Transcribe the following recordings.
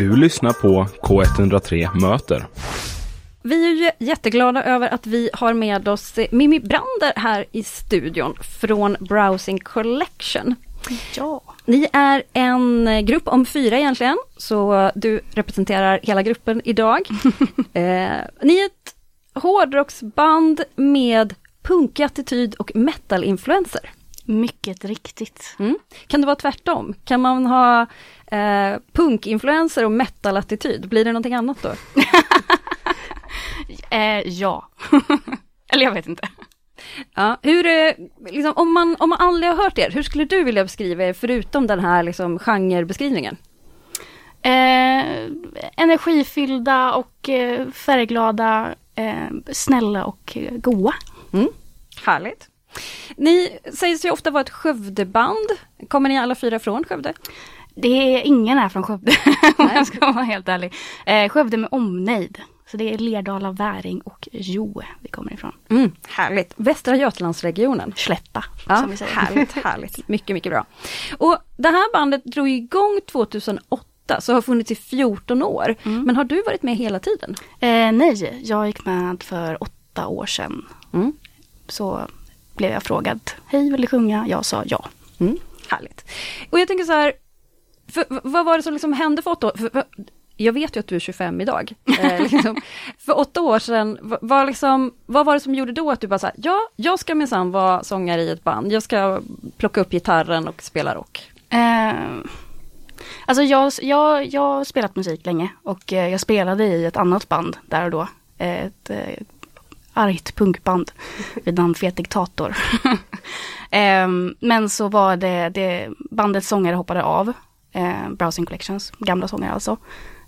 Du lyssnar på K103 Möter. Vi är ju jätteglada över att vi har med oss Mimmi Brander här i studion från Browsing Collection. Ja. Ni är en grupp om fyra egentligen, så du representerar hela gruppen idag. eh, ni är ett hårdrocksband med punkig attityd och metal-influenser. Mycket riktigt. Mm. Kan det vara tvärtom? Kan man ha eh, punkinfluenser och metal-attityd? Blir det någonting annat då? eh, ja. Eller jag vet inte. Ja, hur, eh, liksom, om, man, om man aldrig har hört er, hur skulle du vilja beskriva er förutom den här liksom, genrebeskrivningen? Eh, energifyllda och eh, färgglada, eh, snälla och goa. Mm. Härligt. Ni sägs ju ofta vara ett Skövdeband. Kommer ni alla fyra från Skövde? Det är ingen här från Skövde om jag ska vara helt ärlig. Eh, Skövde med omnejd. Så det är Lerdala, Väring och Jo vi kommer ifrån. Mm, härligt. Västra Götalandsregionen. Slätta, ja, som vi säger. Härligt, härligt. Mycket, mycket bra. Och det här bandet drog igång 2008, så har funnits i 14 år. Mm. Men har du varit med hela tiden? Eh, nej, jag gick med för åtta år sedan. Mm. Så blev jag frågad, hej vill du sjunga? Jag sa ja. Mm, härligt. Och jag tänker så här, för, vad var det som liksom hände för åtta år? För, för, jag vet ju att du är 25 idag. Eh, liksom, för åtta år sedan, vad, liksom, vad var det som gjorde då att du bara sa, ja, jag ska minsann vara sångare i ett band, jag ska plocka upp gitarren och spela rock? Eh, alltså jag, jag, jag har spelat musik länge och eh, jag spelade i ett annat band där och då. Ett, ett argt punkband vid namn Fet Diktator. eh, men så var det, det bandets sångare hoppade av, eh, Eh, browsing Collections, gamla sångare alltså.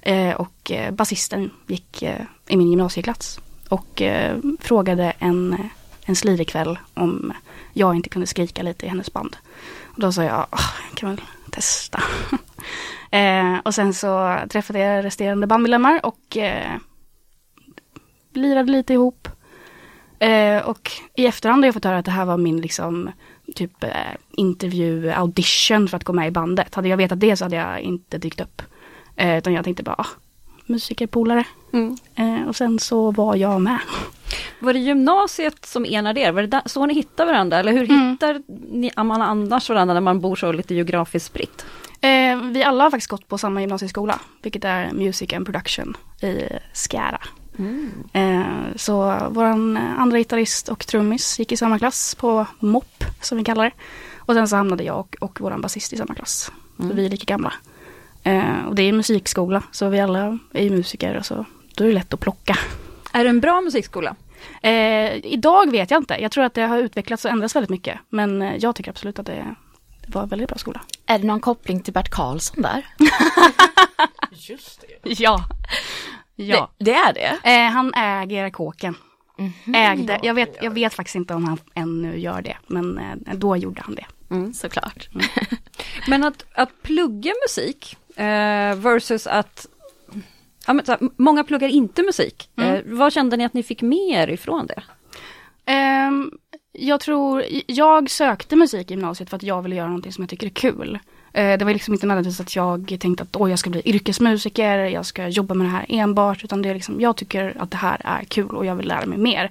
Eh, och eh, basisten gick eh, i min gymnasieklass och eh, frågade en, en slirig kväll om jag inte kunde skrika lite i hennes band. Och då sa jag, ah, jag kan väl testa. Eh, och sen så träffade jag resterande bandmedlemmar och eh, lirade lite ihop. Eh, och i efterhand har jag fått höra att det här var min liksom typ eh, intervju, audition för att komma med i bandet. Hade jag vetat det så hade jag inte dykt upp. Eh, utan jag tänkte bara, ah, musikerpolare. Mm. Eh, och sen så var jag med. Var det gymnasiet som enade er? Var det där, så ni hittade varandra? Eller hur mm. hittar ni, man annars varandra när man bor så lite geografiskt spritt? Eh, vi alla har faktiskt gått på samma gymnasieskola, vilket är Music and Production i Skara. Mm. Eh, så våran andra gitarrist och trummis gick i samma klass på MOP, som vi kallar det. Och sen så hamnade jag och, och våran basist i samma klass. Mm. Så vi är lika gamla. Eh, och det är musikskola, så vi alla är musiker och så då är det lätt att plocka. Är det en bra musikskola? Eh, idag vet jag inte. Jag tror att det har utvecklats och ändrats väldigt mycket. Men eh, jag tycker absolut att det, det var en väldigt bra skola. Är det någon koppling till Bert Karlsson där? Just det. Ja. Ja. Det, det är det? Eh, han äger kåken. Mm -hmm. Ägde. Jag vet, jag vet faktiskt inte om han ännu gör det. Men eh, då gjorde han det. Mm, såklart. Mm. men att, att plugga musik eh, versus att ja, men, här, många pluggar inte musik. Mm. Eh, vad kände ni att ni fick mer ifrån det? Um, jag tror, jag sökte musik i gymnasiet för att jag ville göra någonting som jag tycker är kul. Eh, det var liksom inte nödvändigtvis att jag tänkte att jag ska bli yrkesmusiker, jag ska jobba med det här enbart. Utan det är liksom, jag tycker att det här är kul och jag vill lära mig mer.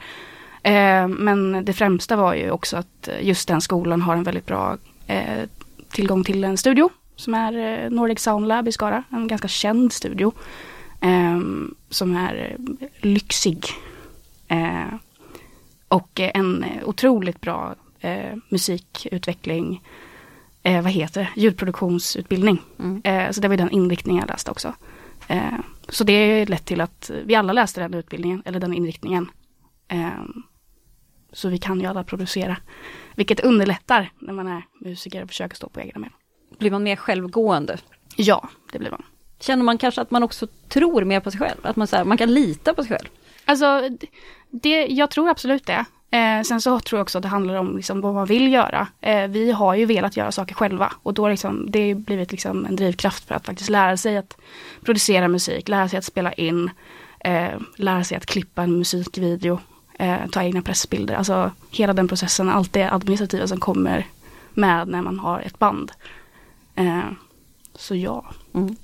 Eh, men det främsta var ju också att just den skolan har en väldigt bra eh, tillgång till en studio. Som är Nordic Sound Lab i Skara, en ganska känd studio. Ehm, som är lyxig. Och en otroligt bra musikutveckling, eh, vad heter det, ljudproduktionsutbildning. Mm. Eh, så det var den inriktningen jag läste också. Eh, så det lett till att vi alla läste den utbildningen, eller den inriktningen. Eh, så vi kan ju alla producera. Vilket underlättar när man är musiker och försöker stå på egna ben. Blir man mer självgående? Ja, det blir man. Känner man kanske att man också tror mer på sig själv? Att man, så här, man kan lita på sig själv? Alltså, det, jag tror absolut det. Eh, sen så tror jag också att det handlar om liksom vad man vill göra. Eh, vi har ju velat göra saker själva och då liksom, det har blivit liksom en drivkraft för att faktiskt lära sig att producera musik, lära sig att spela in, eh, lära sig att klippa en musikvideo, eh, ta egna pressbilder. Alltså hela den processen, allt det administrativa som kommer med när man har ett band. Eh, så ja. Mm.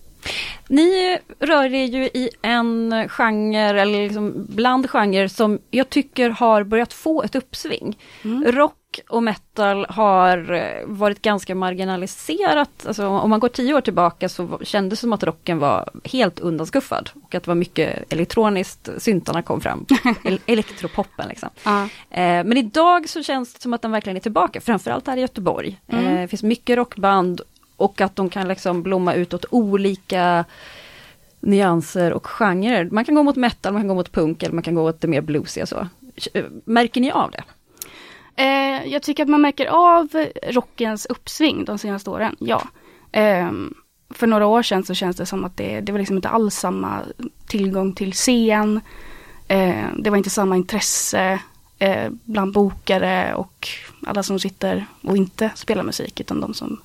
Ni rör er ju i en genre, eller liksom bland genrer som jag tycker har börjat få ett uppsving. Mm. Rock och metal har eh, varit ganska marginaliserat. Alltså, om man går tio år tillbaka så kändes det som att rocken var helt undanskuffad. Och att det var mycket elektroniskt, syntarna kom fram. elektropoppen liksom. Eh, men idag så känns det som att den verkligen är tillbaka, framförallt här i Göteborg. Mm. Eh, det finns mycket rockband och att de kan liksom blomma ut åt olika nyanser och genrer. Man kan gå mot metal, man kan gå mot punk eller man kan gå åt det mer bluesiga så. Märker ni av det? Eh, jag tycker att man märker av rockens uppsving de senaste åren, ja. Eh, för några år sedan så känns det som att det, det var liksom inte alls samma tillgång till scen. Eh, det var inte samma intresse eh, bland bokare och alla som sitter och inte spelar musik utan de som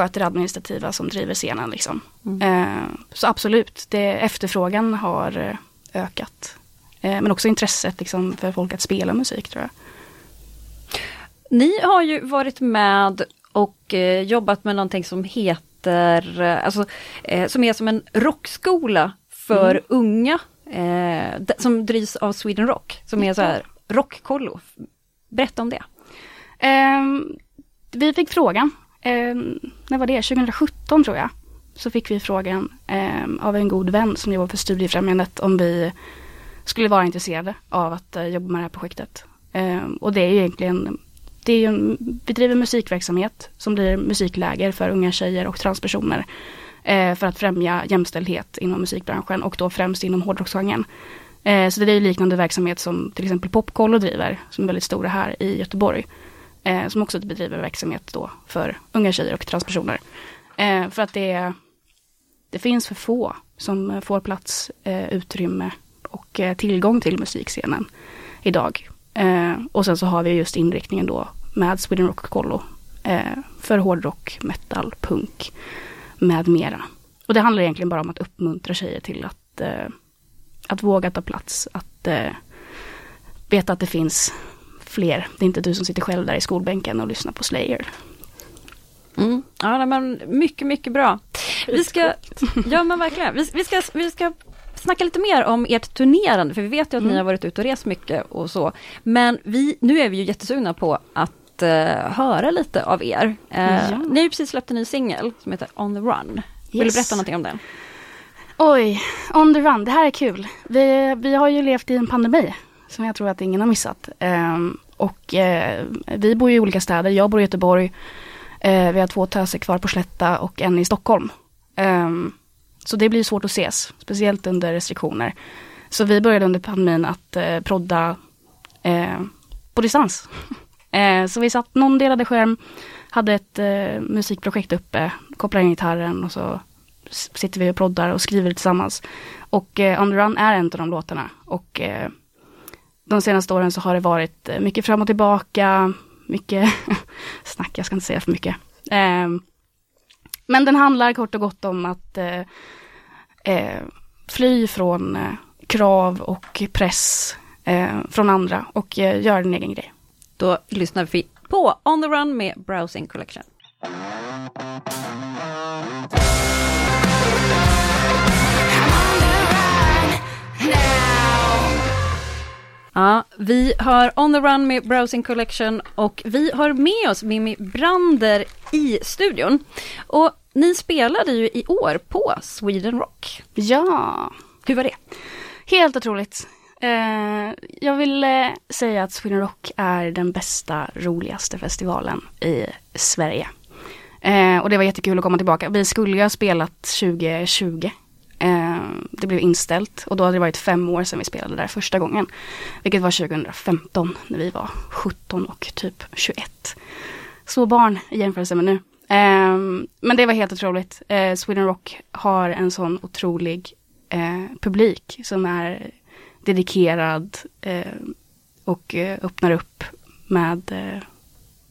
sköter det administrativa som driver scenen. Liksom. Mm. Eh, så absolut, det, efterfrågan har eh, ökat. Eh, men också intresset liksom, för folk att spela musik tror jag. Ni har ju varit med och eh, jobbat med någonting som heter, eh, alltså, eh, som är som en rockskola för mm. unga, som drivs av Sweden Rock, som är så här rockkollo. Berätta om det. Um, vi fick frågan eh, när var det? 2017 tror jag. Så fick vi frågan eh, av en god vän som jobbar för Studiefrämjandet om vi skulle vara intresserade av att eh, jobba med det här projektet. Eh, och det är ju egentligen, det är ju en, vi driver musikverksamhet som blir musikläger för unga tjejer och transpersoner. Eh, för att främja jämställdhet inom musikbranschen och då främst inom hårdrocksgenren. Eh, så det är liknande verksamhet som till exempel Popkollo driver, som är väldigt stora här i Göteborg eh, som också bedriver verksamhet då för unga tjejer och transpersoner. Eh, för att det, det finns för få som får plats, eh, utrymme och eh, tillgång till musikscenen idag. Eh, och sen så har vi just inriktningen då med Sweden Rock-Collo. eh, för hårdrock, metal, punk med mera. Och det handlar egentligen bara om att uppmuntra tjejer till att, eh, att våga ta plats, att eh, veta att det finns fler. Det är inte du som sitter själv där i skolbänken och lyssnar på Slayer. Mm. Ja, men mycket, mycket bra. Vi ska, ja men verkligen, vi, vi, ska, vi ska snacka lite mer om ert turnerande, för vi vet ju att mm. ni har varit ute och rest mycket och så. Men vi, nu är vi ju jättesugna på att uh, höra lite av er. Uh, ja. Ni har ju precis släppt en ny singel som heter On the Run. Vill yes. du berätta någonting om den? Oj, On the Run, det här är kul. Vi, vi har ju levt i en pandemi som jag tror att ingen har missat. Ehm, och eh, vi bor i olika städer. Jag bor i Göteborg. Eh, vi har två töser kvar på Slätta och en i Stockholm. Ehm, så det blir svårt att ses, speciellt under restriktioner. Så vi började under pandemin att eh, prodda eh, på distans. så vi satt, någon delade skärm, hade ett musikprojekt uppe, kopplade in gitarren och så sitter vi och proddar och skriver tillsammans. Och eh, On the Run är en av de låtarna. Och eh, de senaste åren så har det varit eh, mycket fram och tillbaka, mycket snack, jag ska inte säga för mycket. Eh, men den handlar kort och gott om att eh, eh fly från eh, krav och press från andra och göra din egen grej. Då lyssnar vi på On the Run med Browsing Collection. Vi har On the Run med Browsing Collection och vi har med oss Mimmi Brander i studion. Och ni spelade ju i år på Sweden Rock. Ja. Hur var det? Helt otroligt. Uh, jag vill uh, säga att Sweden Rock är den bästa, roligaste festivalen i Sverige. Uh, och det var jättekul att komma tillbaka. Vi skulle ju ha spelat 2020 Eh, Eh, det blev inställt och då hade det varit fem år sedan vi spelade där första gången. Vilket var 2015 när vi var 17 och typ 21. Så barn i jämförelse med nu. Eh, men det var helt otroligt. Eh, Sweden Rock har en sån otrolig eh, publik som är dedikerad eh, och eh, öppnar upp med eh,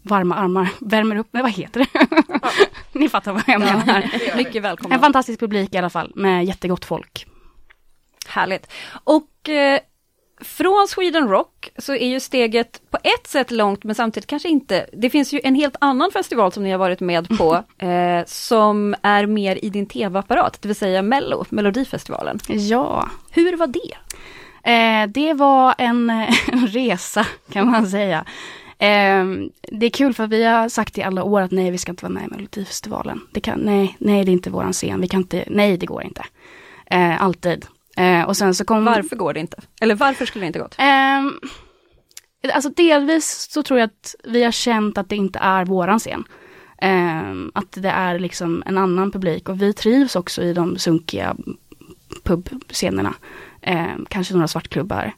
varma armar, värmer upp, nej vad heter det? Ni fattar vad jag menar. Ja, mycket välkomna. En fantastisk publik i alla fall, med jättegott folk. Härligt. Och eh, från Sweden Rock så är ju steget på ett sätt långt men samtidigt kanske inte. Det finns ju en helt annan festival som ni har varit med på eh, som är mer i din tv-apparat, det vill säga Mello, Melodifestivalen. Ja. Hur var det? Eh, det var en, en resa kan man säga. Eh, det är kul för vi har sagt i alla år att nej vi ska inte vara med i Melodifestivalen. Det kan, nej, nej det är inte våran scen, vi kan inte, nej det går inte. Eh, alltid. Eh, och sen så kom... Varför går det inte? Eller varför skulle det inte gått? Alltså delvis så tror jag att vi har känt att det inte är våran scen. Att det är liksom en annan publik och vi trivs också i de sunkiga pubscenerna. Kanske några svartklubbar.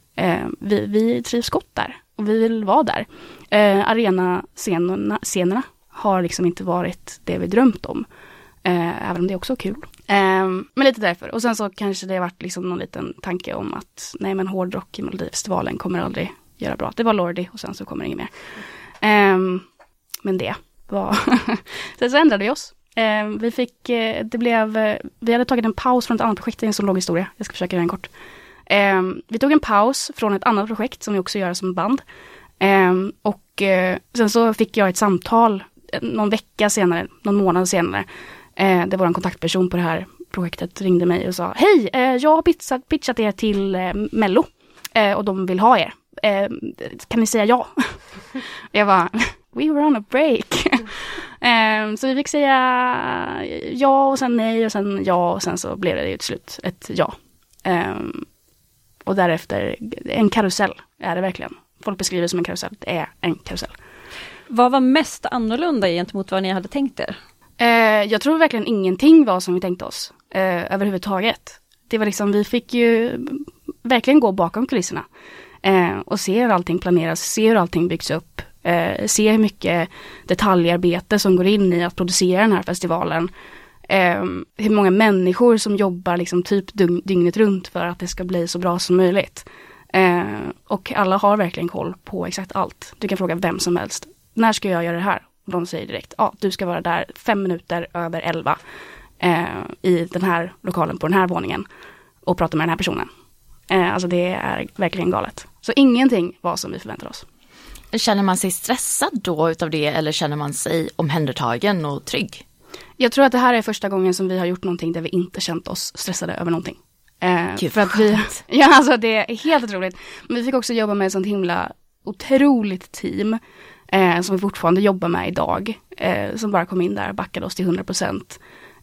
Vi, vi trivs gott där och vi vill vara där. Eh, arenascenerna scenerna har liksom inte varit det vi drömt om. Eh, även om det också är kul. Eh, men lite därför. Och sen så kanske det har varit liksom någon liten tanke om att nej men hårdrock i Melodifestivalen kommer aldrig göra bra. Det var Lordi och sen så kommer det inget mer. Eh, men det var... sen så ändrade vi oss. Eh, vi fick, eh, det blev, eh, vi hade tagit en paus från ett annat projekt, det är en så lång historia. Jag ska försöka göra den kort. Eh, vi tog en paus från ett annat projekt som vi också gör som band. Eh, och eh, sen så fick jag ett samtal eh, någon vecka senare, någon månad senare, Eh, där vår kontaktperson på det här projektet ringde mig och sa Hej, eh, jag har pitchat, pitchat er till eh, Mello eh, och de vill ha er. Eh, kan ni säga ja? jag var We were on a break. Ehm, så vi fick säga ja och sen nej och sen ja och sen så blev det till slut ett ja. Ehm, och därefter en karusell är det verkligen. Folk beskriver det som en karusell, det är en karusell. Vad var mest annorlunda gentemot vad ni hade tänkt er? Eh, jag tror verkligen ingenting var som vi tänkte oss eh, överhuvudtaget. Det var liksom, vi fick ju verkligen gå bakom kulisserna eh, och se hur allting planeras, se hur allting byggs upp, eh, se hur mycket detaljarbete som går in i att producera den här festivalen. Eh, hur många människor som jobbar liksom typ dygnet runt för att det ska bli så bra som möjligt. Eh, och alla har verkligen koll på exakt allt. Du kan fråga vem som helst. När ska jag göra det här? de säger direkt, ja du ska vara där fem minuter över elva eh, i den här lokalen på den här våningen och prata med den här personen. Eh, alltså det är verkligen galet. Så ingenting var som vi förväntade oss. Känner man sig stressad då utav det eller känner man sig omhändertagen och trygg? Jag tror att det här är första gången som vi har gjort någonting där vi inte känt oss stressade över någonting. Eh, Gud, för att vi, ja, alltså det är helt otroligt. Men vi fick också jobba med ett sånt himla otroligt team eh, som vi fortfarande jobbar med idag. Eh, som bara kom in där, backade oss till 100%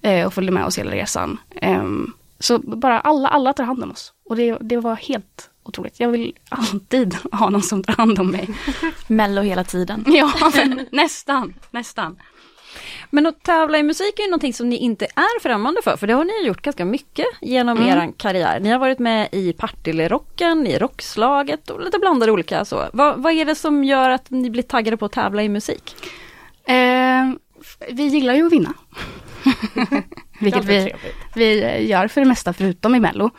eh, och följde med oss hela resan. Ehm, så bara alla, alla tar hand om oss. Och det, det var helt otroligt. Jag vill alltid ha någon som tar hand om mig. Mello hela tiden. ja, nästan, nästan. Men att tävla i musik är ju någonting som ni inte är främmande för, för det har ni gjort ganska mycket genom mm. er karriär. Ni har varit med i Partille-rocken, i rockslaget och lite blandade olika så. Vad, vad är det som gör att ni blir taggade på att tävla i musik? Eh, vi gillar ju att vinna. Vilket vi, vi gör för det mesta förutom i Mello.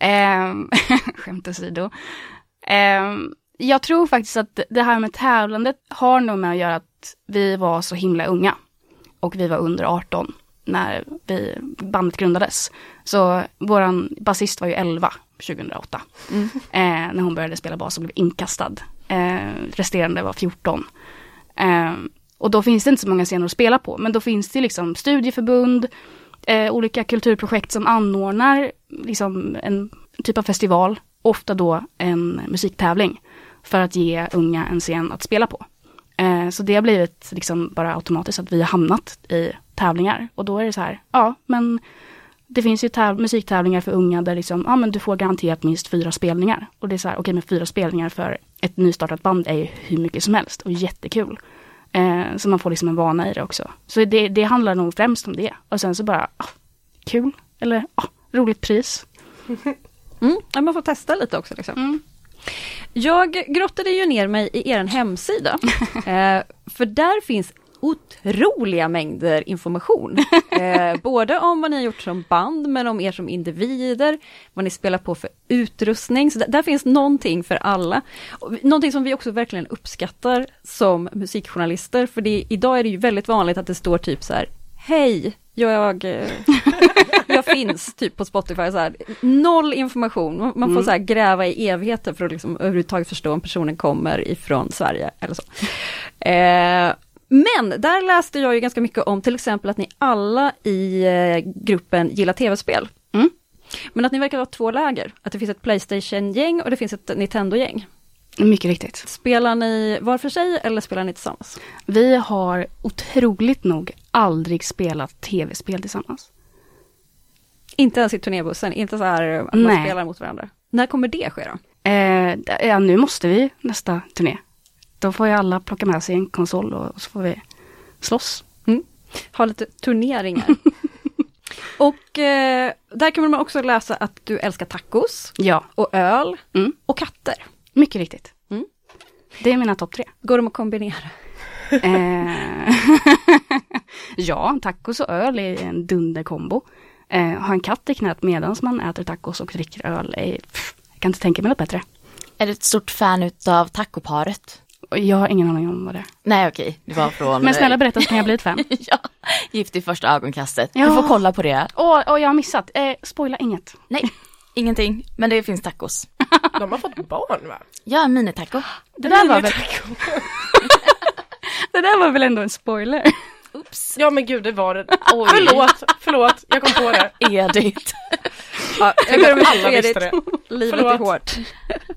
Eh, skämt åsido. Eh, jag tror faktiskt att det här med tävlandet har nog med att göra att vi var så himla unga och vi var under 18 när vi, bandet grundades. Så våran basist var ju 11 2008. Mm. Eh, när hon började spela bas och blev inkastad. Eh, resterande var 14. Eh, och då finns det inte så många scener att spela på, men då finns det liksom studieförbund, eh, olika kulturprojekt som anordnar liksom en typ av festival, ofta då en musiktävling, för att ge unga en scen att spela på. Eh, så det har blivit liksom bara automatiskt att vi har hamnat i tävlingar. Och då är det så här, ja men det finns ju musiktävlingar för unga där liksom, ja men du får garanterat minst fyra spelningar. Och det är så här, okej okay, men fyra spelningar för ett nystartat band är ju hur mycket som helst och jättekul. Eh, så man får liksom en vana i det också. Så det, det handlar nog främst om det. Och sen så bara, ah, kul, eller ah, roligt pris. Mm, man får testa lite också liksom. Mm. Jag grottade ju ner mig i er hemsida, eh, för där finns otroliga mängder information. Eh, både om vad ni har gjort som band, men om er som individer, vad ni spelar på för utrustning. Så där, där finns någonting för alla. Någonting som vi också verkligen uppskattar som musikjournalister, för det, idag är det ju väldigt vanligt att det står typ så här, Hej, jag, eh, jag finns typ på Spotify, så här, noll information, man, man får Mm. så här, gräva i evigheter för att liksom överhuvudtaget förstå om personen kommer ifrån Sverige eller så. Eh, men där läste jag ju ganska mycket om till exempel att ni alla i eh, gruppen gillar tv-spel. Mm. Men att ni verkar vara två läger, att det finns ett Playstation-gäng och det finns ett Nintendo-gäng. Mycket riktigt. Spelar ni var för sig eller spelar ni tillsammans? Vi har otroligt nog aldrig spelat tv-spel tillsammans. Inte ens i turnébussen, inte så här att man Nej. spelar mot varandra. När kommer det ske då? Eh, ja, nu måste vi nästa turné. Då får ju alla plocka med sig en konsol och, så får vi slåss. Ha lite turneringar. och eh, där kan man också läsa att du älskar tacos Ja, och öl Mm. och katter. mycket riktigt. Mm. Det är mina topp tre. Går de att kombinera? Eh, ja, tacos och öl är en dunderkombo. Eh, ha en katt i knät medan man äter tacos och dricker öl. Är, pff, jag kan inte tänka mig något bättre. Är du ett stort fan utav tacoparet? Jag har ingen aning om vad det är. Nej okej, det var från... Men snälla berätta så kan jag bli ett fan. ja, Gift i första ögonkastet. Ja. Du får kolla på det. Åh, åh, jag har missat. Eh, spoila inget. Nej, ingenting. Men det finns tacos. De har fått barn va? Ja, minitaco. Det där, var väl, det där var väl ändå en spoiler? Oops. Ja men gud det var det. Oj. Förlåt, förlåt, jag kom på det. Edith. Ja, jag med Alla visste det. Livet Förlåt. är hårt.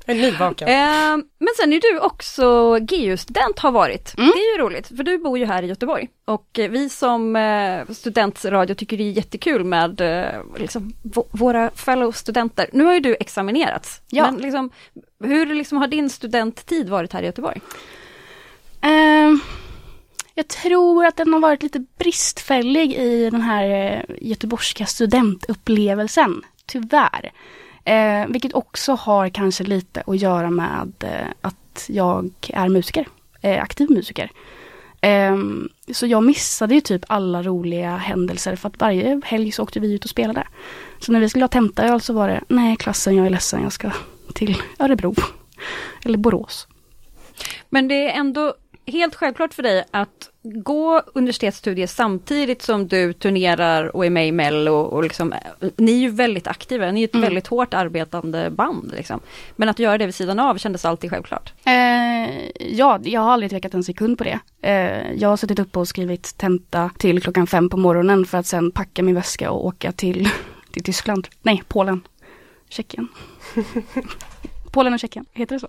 Jag är nyvaken. Eh, men sen är du också GU-student har varit. Mm. Det är ju roligt, för du bor ju här i Göteborg. Och eh, vi som eh, studentradio tycker det är jättekul med eh, liksom, våra fellow studenter. Nu har ju du examinerats. Ja. Men liksom, hur liksom har din studenttid varit här i Göteborg? Jag tror att den har varit lite bristfällig i den här eh, göteborgska studentupplevelsen, tyvärr. Eh, vilket också har kanske lite att göra med eh, att jag är musiker, eh, aktiv musiker. Ehm, så jag missade ju typ alla roliga händelser för att varje helg så åkte vi ut och spelade. Så när vi skulle ha tentaöl så var det, nej klassen jag är ledsen, jag ska till Örebro. Eller Borås. Men det är ändå helt självklart för dig att gå universitetsstudier samtidigt som du turnerar och är med i Mello och liksom, ni är ju väldigt aktiva, ni är ett Mm. väldigt hårt arbetande band liksom. Men att göra det vid sidan av kändes alltid självklart. Eh, ja, jag har aldrig tvekat en sekund på det. Eh, jag har suttit uppe och skrivit tenta till klockan fem på morgonen för att sen packa min väska och åka till, till Tyskland. Nej, Polen. Tjeckien. Polen och Tjeckien, heter det så?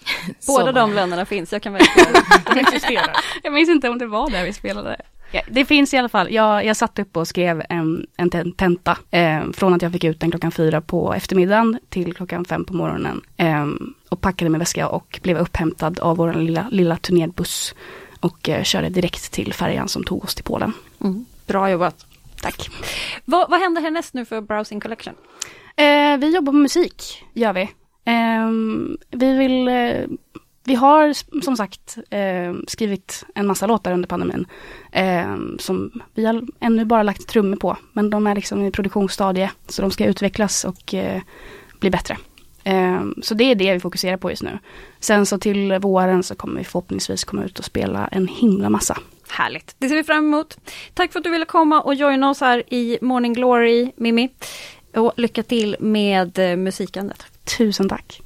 Båda de länderna finns, jag kan verkligen De existerar. Jag minns inte om det var där vi spelade. Ja, det finns i alla fall. Jag, jag satt upp och skrev en, en ten- tenta. Eh, från att jag fick ut den klockan fyra på eftermiddagen till klockan fem på morgonen. Eh, och packade min väska och blev upphämtad av vår lilla, lilla turnerbuss. Och eh, körde direkt till färjan som tog oss till Polen. Mm. Bra jobbat. Tack. Vad, vad händer härnäst nu för Browsing Collection? Eh, vi jobbar med musik, gör vi. Ehm, vi vill, eh, vi har som sagt eh, skrivit en massa låtar under pandemin. Eh, som vi har ännu bara lagt trummor på. Men de är liksom i produktionsstadie. Så de ska utvecklas och eh, bli bättre. Ehm, så det är det vi fokuserar på just nu. Sen så till våren så kommer vi förhoppningsvis komma ut och spela en himla massa. Härligt, det ser vi fram emot. Tack för att du ville komma och joina oss här i Morning Glory, Mimmi. Och lycka till med eh, musikandet. Tusen tack.